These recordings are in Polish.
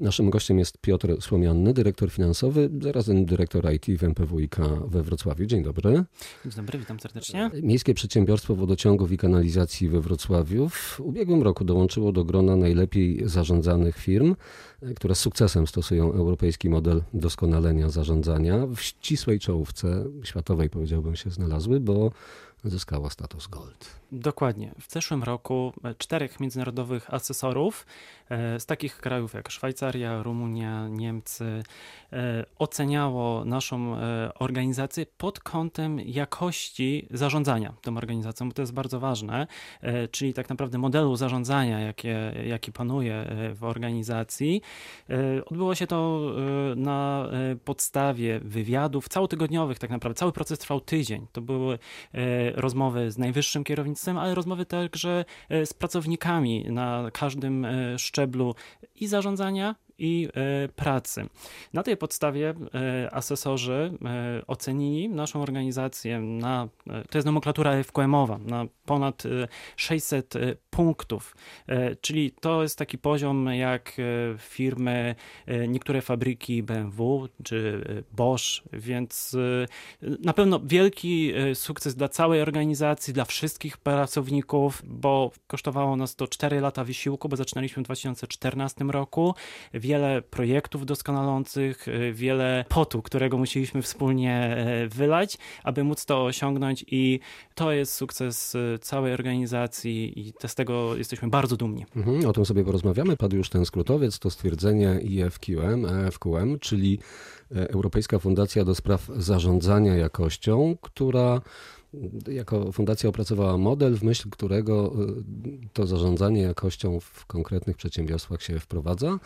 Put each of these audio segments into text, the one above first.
Naszym gościem jest Piotr Słomianny, dyrektor finansowy, zarazem dyrektor IT w MPWiK we Wrocławiu. Dzień dobry. Dzień dobry, witam serdecznie. Miejskie Przedsiębiorstwo Wodociągów i Kanalizacji we Wrocławiu w ubiegłym roku dołączyło do grona najlepiej zarządzanych firm, które z sukcesem stosują europejski model doskonalenia zarządzania. W ścisłej czołówce światowej powiedziałbym się znalazły, bo zyskała status Gold. Dokładnie. W zeszłym roku czterech międzynarodowych asesorów e, z takich krajów jak Szwajcaria, Rumunia, Niemcy e, oceniało naszą e, organizację pod kątem jakości zarządzania tą organizacją, bo to jest bardzo ważne, czyli tak naprawdę modelu zarządzania, jakie, jaki panuje w organizacji. Odbyło się to na podstawie wywiadów całotygodniowych, tak naprawdę cały proces trwał tydzień. To były rozmowy z najwyższym kierownictwem, ale rozmowy także e, z pracownikami na każdym e, szczeblu i zarządzania, i e, pracy. Na tej podstawie asesorzy ocenili naszą organizację na, to jest nomenklatura FQM-owa, na ponad 600 punktów, czyli to jest taki poziom jak firmy, niektóre fabryki BMW czy Bosch, więc na pewno wielki sukces dla całej organizacji, dla wszystkich pracowników, bo kosztowało nas to 4 lata wysiłku, bo zaczynaliśmy w 2014 roku, wiele projektów doskonalących, wiele potu, którego musieliśmy wspólnie wylać, aby móc to osiągnąć i to jest sukces całej organizacji i z tego jesteśmy bardzo dumni. Mhm, o tym sobie porozmawiamy. Padł już ten skrótowiec, to stwierdzenie IFQM, EFQM, czyli Europejska Fundacja do Spraw Zarządzania Jakością, która jako fundacja opracowała model, w myśl którego to zarządzanie jakością w konkretnych przedsiębiorstwach się wprowadza.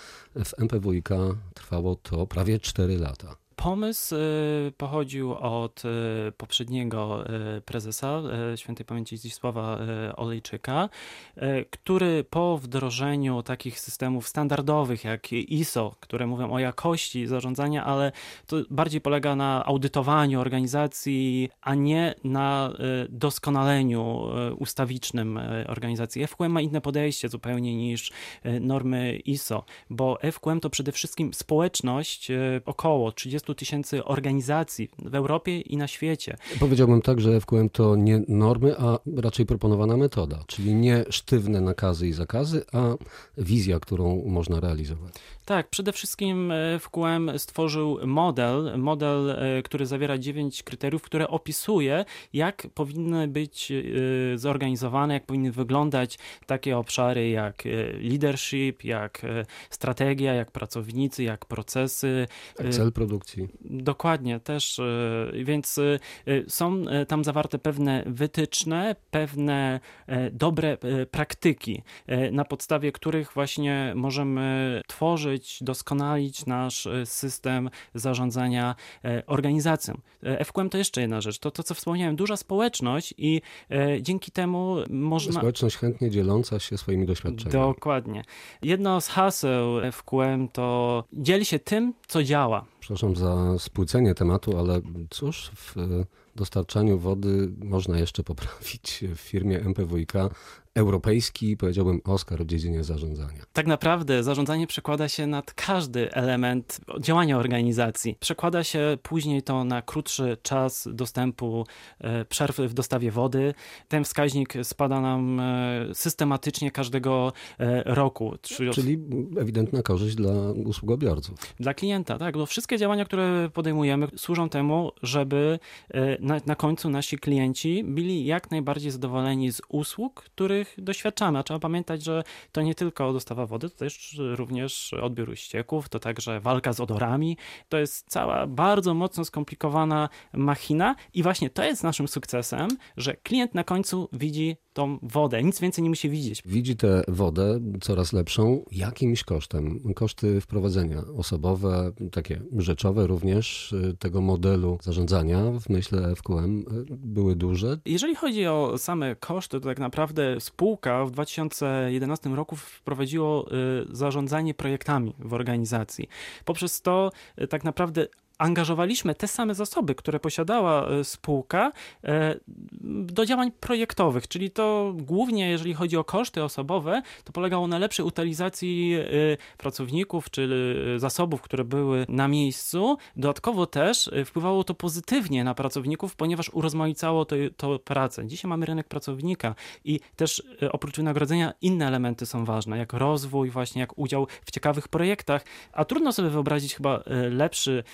W MPWiK trwało to prawie 4 lata. Pomysł y, pochodził od y, poprzedniego y, prezesa świętej pamięci Zdzisława Olejczyka, który po wdrożeniu takich systemów standardowych jak ISO, które mówią o jakości zarządzania, ale to bardziej polega na audytowaniu organizacji, a nie na doskonaleniu ustawicznym organizacji. FQM ma inne podejście zupełnie niż normy ISO, bo FQM to przede wszystkim społeczność około 30 tysięcy organizacji w Europie i na świecie. Powiedziałbym tak, że FQM to nie normy, a raczej proponowana metoda, czyli nie sztywne nakazy i zakazy, a wizja, którą można realizować. Tak, przede wszystkim e, FQM stworzył model, model, e, który zawiera dziewięć kryteriów, które opisuje, jak powinny być e, zorganizowane, jak powinny wyglądać takie obszary jak leadership, jak strategia, jak pracownicy, jak procesy. Jak cel produkcji. Dokładnie, też, więc są tam zawarte pewne wytyczne, pewne dobre praktyki, na podstawie których właśnie możemy tworzyć doskonalić nasz e, system zarządzania e, organizacją. E, FQM to jeszcze jedna rzecz, to to, co wspomniałem, duża społeczność i dzięki temu można... Społeczność chętnie dzieląca się swoimi doświadczeniami. Dokładnie. Jedno z haseł FQM to dzieli się tym, co działa. Przepraszam za spłycenie tematu, ale cóż, w dostarczaniu wody można jeszcze poprawić w firmie MPWiK europejski, powiedziałbym, Oscar w dziedzinie zarządzania. Tak naprawdę zarządzanie przekłada się nad każdy element działania organizacji. Przekłada się później to na krótszy czas dostępu, e, przerw w dostawie wody. Ten wskaźnik spada nam e, systematycznie każdego e, roku. Czyli ewidentna korzyść dla usługobiorców. Dla klienta, tak. Bo wszystkie działania, które podejmujemy służą temu, żeby na, na końcu nasi klienci byli jak najbardziej zadowoleni z usług, których doświadczamy. A trzeba pamiętać, że to nie tylko dostawa wody, to też również odbiór ścieków, to także walka z odorami. To jest cała bardzo mocno skomplikowana machina i właśnie to jest naszym sukcesem, że klient na końcu widzi tą wodę, nic więcej nie musi widzieć. Widzi tę wodę coraz lepszą jakimś kosztem. Koszty wprowadzenia osobowe, takie rzeczowe również y, tego modelu zarządzania w myśle FQM y, były duże. Jeżeli chodzi o same koszty, to tak naprawdę spółka w 2011 roku wprowadziło y, zarządzanie projektami w organizacji. Poprzez to tak naprawdę angażowaliśmy te same zasoby, które posiadała e, spółka e, do działań projektowych, czyli to głównie, jeżeli chodzi o koszty osobowe, to polegało na lepszej utylizacji e, pracowników czy zasobów, które były na miejscu. Dodatkowo też wpływało to pozytywnie na pracowników, ponieważ urozmaicało to, to pracę. Dzisiaj mamy rynek pracownika i też oprócz wynagrodzenia inne elementy są ważne, jak rozwój, właśnie jak udział w ciekawych projektach, a trudno sobie wyobrazić chyba lepszy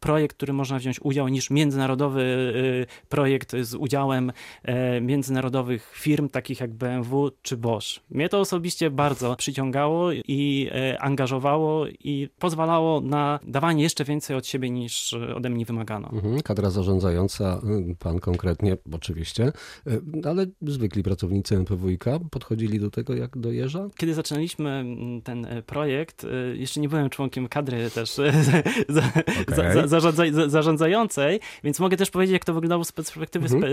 projekt, który można wziąć udział, niż międzynarodowy y, projekt z udziałem e, międzynarodowych firm, takich jak BMW czy Bosch. Mnie to osobiście bardzo przyciągało i e, angażowało i pozwalało na dawanie jeszcze więcej od siebie niż ode mnie wymagano. Mhm, kadra zarządzająca, y, pan konkretnie oczywiście, y, ale zwykli pracownicy MPWiK podchodzili do tego jak do jeża? Kiedy zaczynaliśmy mm, ten projekt, jeszcze nie byłem członkiem kadry też okay. Zarządza, zarządzającej, więc mogę też powiedzieć, jak to wyglądało z perspektywy mhm. spe,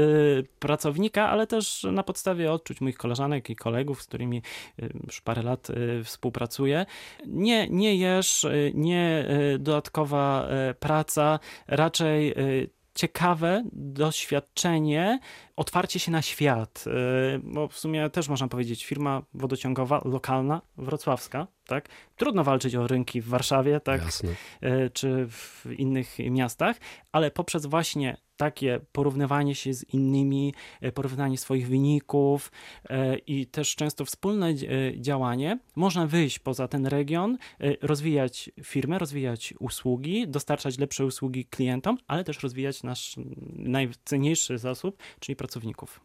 pracownika, ale też na podstawie odczuć moich koleżanek i kolegów, z którymi y, już parę lat y, współpracuję. Nie, nie jesz, nie dodatkowa praca, raczej ciekawe doświadczenie, otwarcie się na świat, bo w sumie też można powiedzieć firma wodociągowa lokalna, wrocławska, tak? Trudno walczyć o rynki w Warszawie, tak? Jasne. Czy w innych miastach, ale poprzez właśnie takie porównywanie się z innymi, e, porównywanie swoich wyników i też często wspólne działanie, można wyjść poza ten region, rozwijać firmę, rozwijać usługi, dostarczać lepsze usługi klientom, ale też rozwijać nasz najcenniejszy zasób, czyli pracowników.